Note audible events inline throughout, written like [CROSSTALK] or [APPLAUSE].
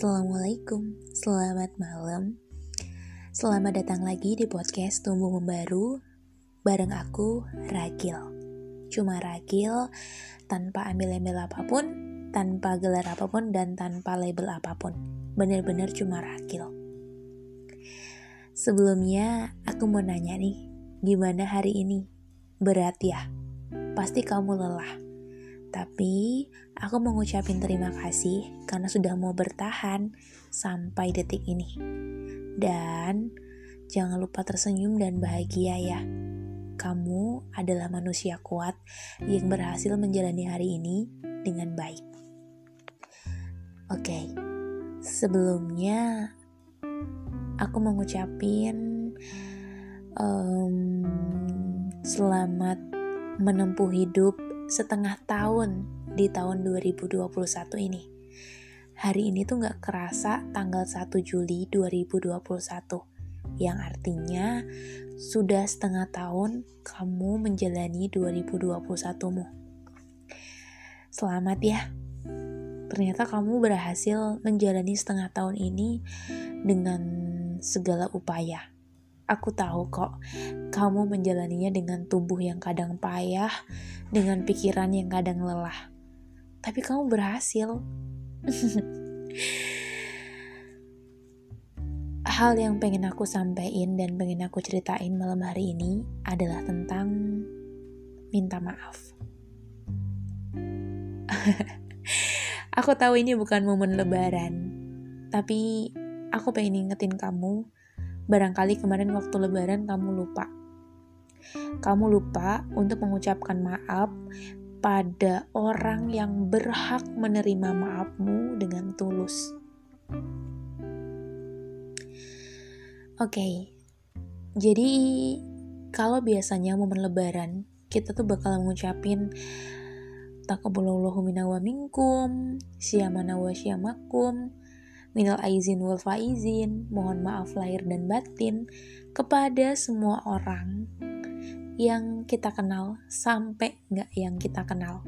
Assalamualaikum, selamat malam. Selamat datang lagi di podcast Tumbuh Membaru bareng aku, Ragil. Cuma Ragil, tanpa ambil-ambil apa pun, tanpa gelar apa pun, dan tanpa label apa pun. Bener-bener cuma Ragil. Sebelumnya, aku mau nanya nih, gimana hari ini? Berat ya? Pasti kamu lelah tapi aku mau ngucapin terima kasih karena sudah mau bertahan sampai detik ini. Dan jangan lupa tersenyum dan bahagia ya. Kamu adalah manusia kuat yang berhasil menjalani hari ini dengan baik. Oke, okay. sebelumnya aku mau ngucapin um, selamat menempuh hidup setengah tahun di tahun 2021 ini. Hari ini tuh gak kerasa tanggal 1 Juli 2021, yang artinya sudah setengah tahun kamu menjalani 2021-mu. Selamat ya, ternyata kamu berhasil menjalani setengah tahun ini dengan segala upaya. Aku tahu kok, kamu menjalaninya dengan tubuh yang kadang payah, dengan pikiran yang kadang lelah. Tapi kamu berhasil. [LAUGHS] Hal yang pengen aku sampaikan dan pengen aku ceritain malam hari ini adalah tentang minta maaf. [LAUGHS] aku tahu ini bukan momen lebaran, tapi aku pengen ingetin kamu Barangkali kemarin waktu lebaran kamu lupa. Kamu lupa untuk mengucapkan maaf pada orang yang berhak menerima maafmu dengan tulus. Oke, okay. jadi kalau biasanya momen lebaran kita tuh bakal mengucapin taqabbalallahu minna wa minkum, siyamana wa syamakum, minal aizin wal faizin, mohon maaf lahir dan batin kepada semua orang yang kita kenal sampai nggak yang kita kenal.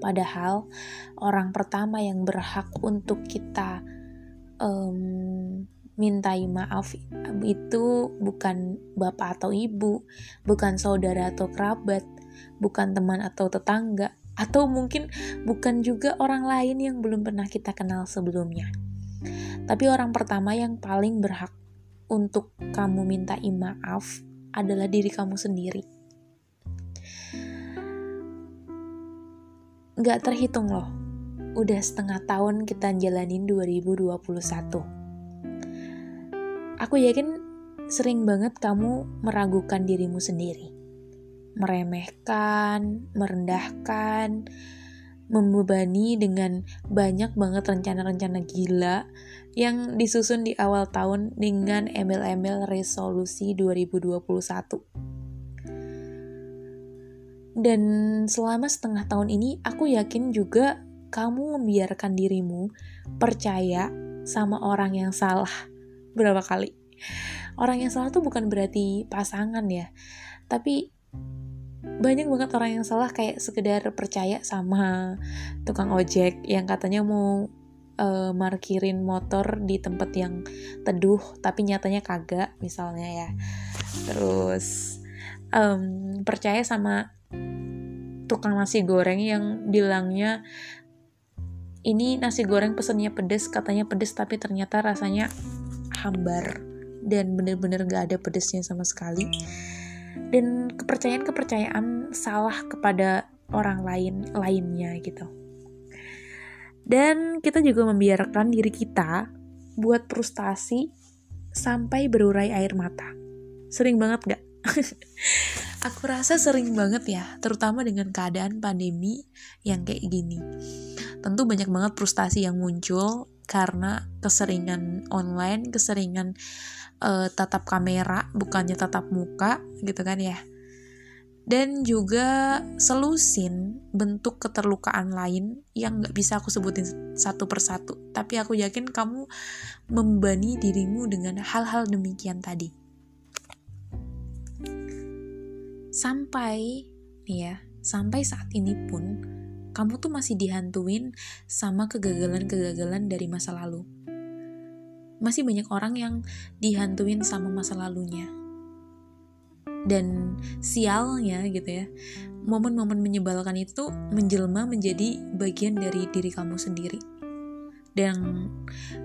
Padahal orang pertama yang berhak untuk kita um, mintai maaf itu bukan bapak atau ibu, bukan saudara atau kerabat, bukan teman atau tetangga, atau mungkin bukan juga orang lain yang belum pernah kita kenal sebelumnya. Tapi orang pertama yang paling berhak untuk kamu minta maaf adalah diri kamu sendiri. Gak terhitung loh, udah setengah tahun kita jalanin 2021. Aku yakin sering banget kamu meragukan dirimu sendiri. Meremehkan, merendahkan, membebani dengan banyak banget rencana-rencana gila yang disusun di awal tahun dengan embel-embel resolusi 2021. Dan selama setengah tahun ini, aku yakin juga kamu membiarkan dirimu percaya sama orang yang salah. Berapa kali? Orang yang salah tuh bukan berarti pasangan ya, tapi banyak banget orang yang salah kayak sekedar percaya sama tukang ojek yang katanya mau uh, markirin motor di tempat yang teduh tapi nyatanya kagak misalnya ya. Terus um, percaya sama tukang nasi goreng yang bilangnya ini nasi goreng pesennya pedes katanya pedes tapi ternyata rasanya hambar dan bener-bener gak ada pedesnya sama sekali dan kepercayaan-kepercayaan salah kepada orang lain lainnya gitu. Dan kita juga membiarkan diri kita buat frustasi sampai berurai air mata. Sering banget gak? [LAUGHS] Aku rasa sering banget ya, terutama dengan keadaan pandemi yang kayak gini. Tentu banyak banget frustasi yang muncul karena keseringan online, keseringan uh, tatap kamera bukannya tatap muka gitu kan ya. Dan juga selusin bentuk keterlukaan lain yang gak bisa aku sebutin satu persatu. Tapi aku yakin kamu membani dirimu dengan hal-hal demikian tadi. Sampai ya sampai saat ini pun kamu tuh masih dihantuin sama kegagalan-kegagalan dari masa lalu. Masih banyak orang yang dihantuin sama masa lalunya. Dan sialnya gitu ya, momen-momen menyebalkan itu menjelma menjadi bagian dari diri kamu sendiri. Dan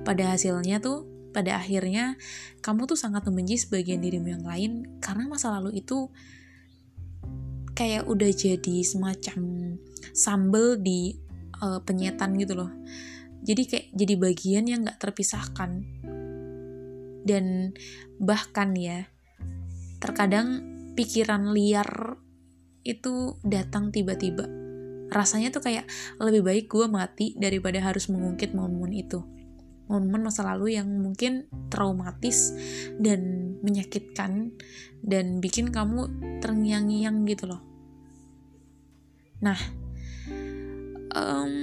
pada hasilnya tuh, pada akhirnya kamu tuh sangat membenci sebagian dirimu yang lain karena masa lalu itu kayak udah jadi semacam sambel di uh, penyetan gitu loh. Jadi kayak jadi bagian yang nggak terpisahkan. Dan bahkan ya terkadang pikiran liar itu datang tiba-tiba. Rasanya tuh kayak lebih baik gue mati daripada harus mengungkit momen-momen itu. Momen-momen masa lalu yang mungkin traumatis dan menyakitkan dan bikin kamu terngiang-ngiang gitu loh. Nah um,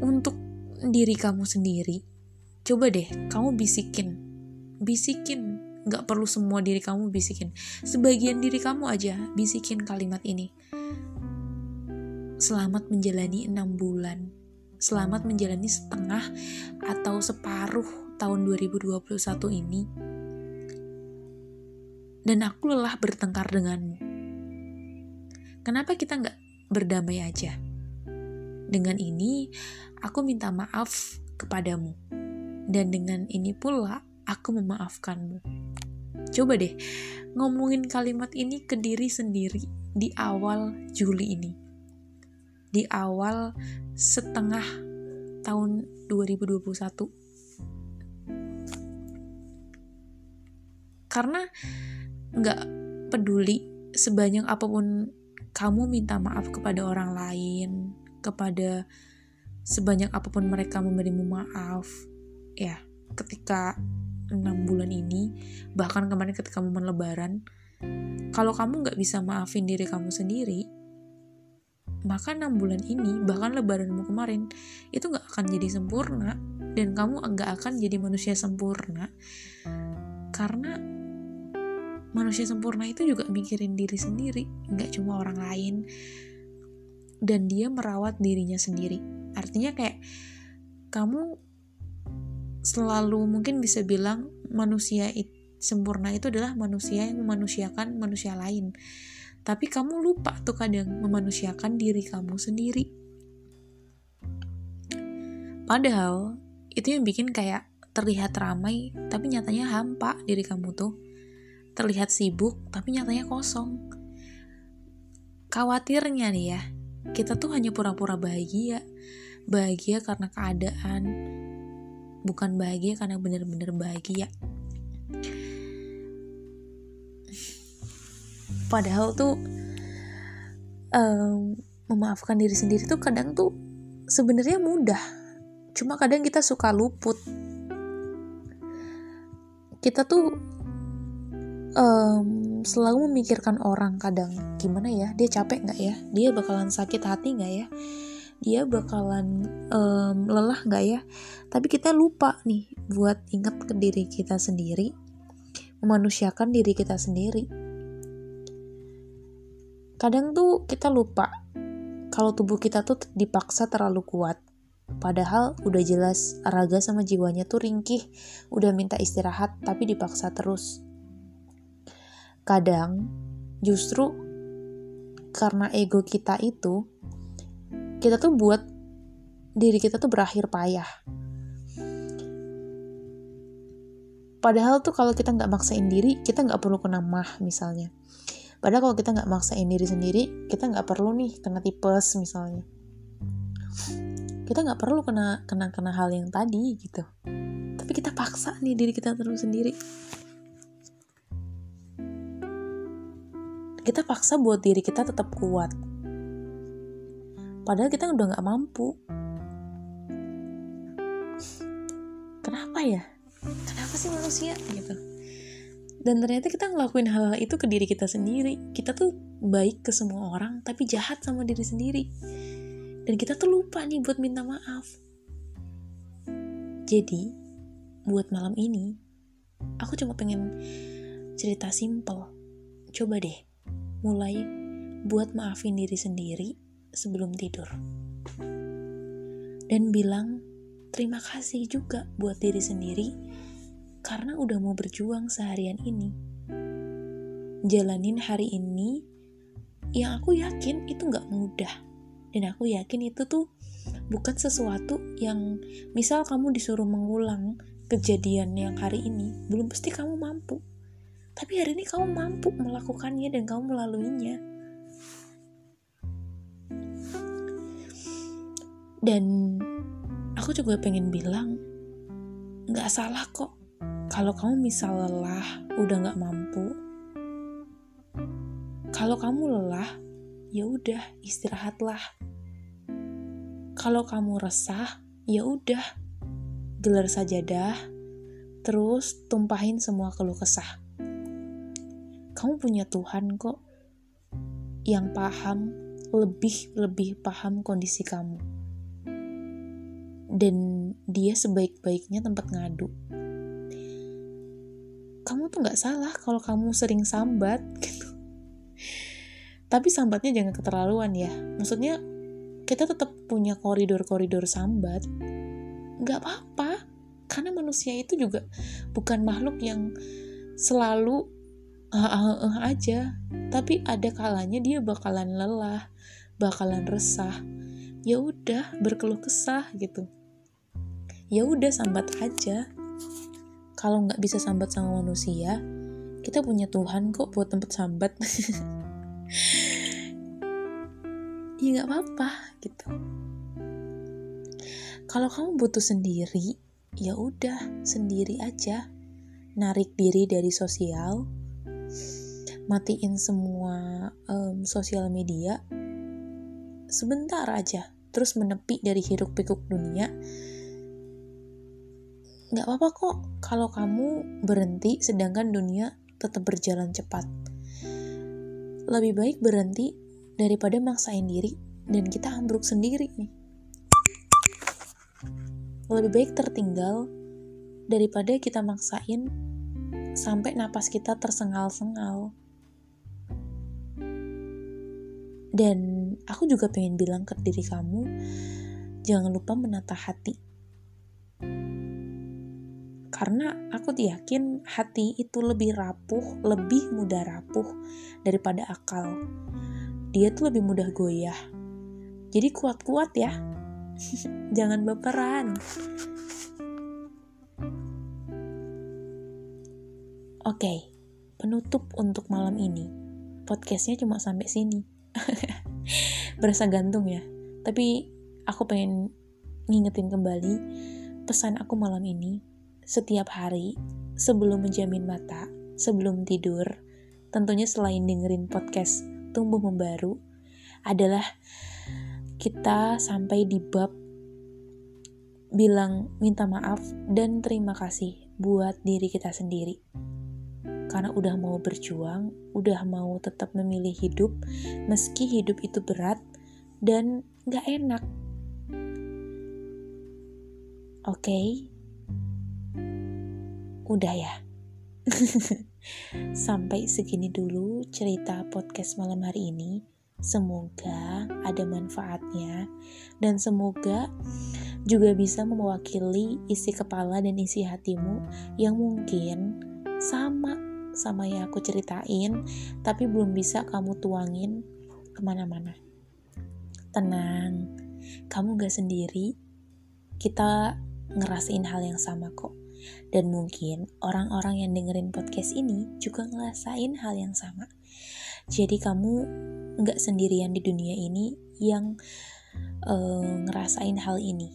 untuk diri kamu sendiri coba deh kamu bisikin bisikin. Nggak perlu semua diri kamu bisikin. Sebagian diri kamu aja bisikin kalimat ini. Selamat menjalani enam bulan. Selamat menjalani setengah atau separuh tahun 2021 ini. Dan aku lelah bertengkar denganmu Kenapa kita nggak berdamai aja? Dengan ini, aku minta maaf kepadamu. Dan dengan ini pula, aku memaafkanmu. Coba deh, ngomongin kalimat ini ke diri sendiri di awal Juli ini. Di awal setengah tahun 2021. Karena nggak peduli sebanyak apa pun kamu minta maaf kepada orang lain, kepada sebanyak apa pun mereka memberimu maaf, ya, ketika enam bulan ini, bahkan kemarin ketika momen lebaran, kalau kamu nggak bisa maafin diri kamu sendiri, maka enam bulan ini, bahkan lebaranmu kemarin, itu nggak akan jadi sempurna, dan kamu nggak akan jadi manusia sempurna, karena manusia sempurna itu juga mikirin diri sendiri, nggak cuma orang lain. Dan dia merawat dirinya sendiri. Artinya kayak kamu selalu mungkin bisa bilang manusia it, sempurna itu adalah manusia yang memanusiakan manusia lain. Tapi kamu lupa tuh kadang memanusiakan diri kamu sendiri. Padahal itu yang bikin kayak terlihat ramai, tapi nyatanya hampa diri kamu tuh terlihat sibuk tapi nyatanya kosong. Khawatirnya nih ya, kita tuh hanya pura-pura bahagia. Bahagia karena keadaan, bukan bahagia karena benar-benar bahagia. Padahal tuh um, memaafkan diri sendiri tuh kadang tuh sebenarnya mudah. Cuma kadang kita suka luput. Kita tuh um, selalu memikirkan orang kadang gimana ya dia capek nggak ya? Dia bakalan sakit hati nggak ya? Dia bakalan um, lelah nggak ya? Tapi kita lupa nih buat ingat ke diri kita sendiri memanusiakan diri kita sendiri. Kadang tuh kita lupa kalau tubuh kita tuh dipaksa terlalu kuat. Padahal udah jelas raga sama jiwanya tuh ringkih, udah minta istirahat tapi dipaksa terus kadang justru karena ego kita itu kita tuh buat diri kita tuh berakhir payah. Padahal tuh kalau kita nggak maksain diri kita nggak perlu kena mah misalnya. Padahal kalau kita nggak maksain diri sendiri kita nggak perlu nih kena tipes misalnya. Kita nggak perlu kena kena kena hal yang tadi gitu. Tapi kita paksa nih diri kita terus sendiri kita paksa buat diri kita tetap kuat. Padahal kita udah gak mampu. Kenapa ya? Kenapa sih manusia gitu? Dan ternyata kita ngelakuin hal-hal itu ke diri kita sendiri. Kita tuh baik ke semua orang, tapi jahat sama diri sendiri. Dan kita tuh lupa nih buat minta maaf. Jadi, buat malam ini, aku cuma pengen cerita simple. Coba deh, mulai buat maafin diri sendiri sebelum tidur. Dan bilang terima kasih juga buat diri sendiri karena udah mau berjuang seharian ini. Jalanin hari ini yang aku yakin itu gak mudah. Dan aku yakin itu tuh bukan sesuatu yang misal kamu disuruh mengulang kejadian yang hari ini, belum pasti kamu mampu. Tapi hari ini kamu mampu melakukannya dan kamu melaluinya. Dan aku juga pengen bilang, gak salah kok kalau kamu misal lelah, udah gak mampu. Kalau kamu lelah, ya udah istirahatlah. Kalau kamu resah, ya udah gelar sajadah, terus tumpahin semua keluh kesah kamu punya Tuhan kok yang paham lebih lebih paham kondisi kamu. Dan dia sebaik-baiknya tempat ngadu. Kamu tuh nggak salah kalau kamu sering sambat [LAUGHS] gitu. Tapi sambatnya jangan keterlaluan ya. Maksudnya kita tetap punya koridor-koridor sambat. Nggak apa-apa. Karena manusia itu juga bukan makhluk yang selalu uh, uh, aja. Tapi ada kalanya dia bakalan lelah bakalan resah. Ya udah berkeluh kesah gitu. Ya udah sambat aja. Kalau nggak bisa sambat sama manusia kita punya Tuhan kok buat tempat sambat. [LAUGHS] Ya nggak apa-apa gitu. Kalau kamu butuh sendiri ya udah sendiri aja. Narik diri dari sosial matiin semua um, sosial media sebentar aja terus menepi dari hiruk pikuk dunia. Nggak apa-apa kok kalau kamu berhenti sedangkan dunia tetap berjalan cepat. Lebih baik berhenti daripada maksain diri dan kita ambruk sendiri nih. Lebih baik tertinggal daripada kita maksain sampai napas kita tersengal-sengal Dan aku juga pengen bilang ke diri kamu, jangan lupa menata hati. Karena aku yakin hati itu lebih rapuh, lebih mudah rapuh daripada akal. Dia tuh lebih mudah goyah. Jadi kuat-kuat ya. [LAUGHS] jangan baperan. Oke, okay, penutup untuk malam ini. Podcastnya cuma sampai sini. [LAUGHS] berasa gantung ya tapi aku pengen ngingetin kembali pesan aku malam ini setiap hari sebelum menjamin mata sebelum tidur tentunya selain dengerin podcast tumbuh membaru adalah kita sampai di bab bilang minta maaf dan terima kasih buat diri kita sendiri karena udah mau berjuang, udah mau tetap memilih hidup, meski hidup itu berat dan gak enak. Oke, okay? udah ya. [LAUGHS] Sampai segini dulu cerita podcast malam hari ini. Semoga ada manfaatnya dan semoga juga bisa mewakili isi kepala dan isi hatimu yang mungkin sama sama yang aku ceritain, tapi belum bisa kamu tuangin ke mana-mana. Tenang, kamu gak sendiri. Kita ngerasain hal yang sama kok. Dan mungkin orang-orang yang dengerin podcast ini juga ngerasain hal yang sama. Jadi kamu gak sendirian di dunia ini yang uh, ngerasain hal ini.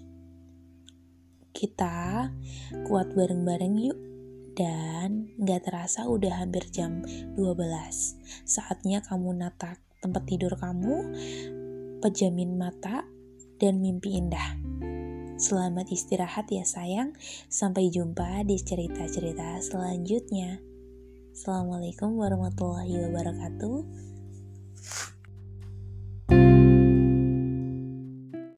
Kita kuat bareng-bareng yuk dan gak terasa udah hampir jam 12. Saatnya kamu nata tempat tidur kamu, pejamin mata, dan mimpi indah. Selamat istirahat ya sayang. Sampai jumpa di cerita-cerita selanjutnya. Assalamualaikum warahmatullahi wabarakatuh.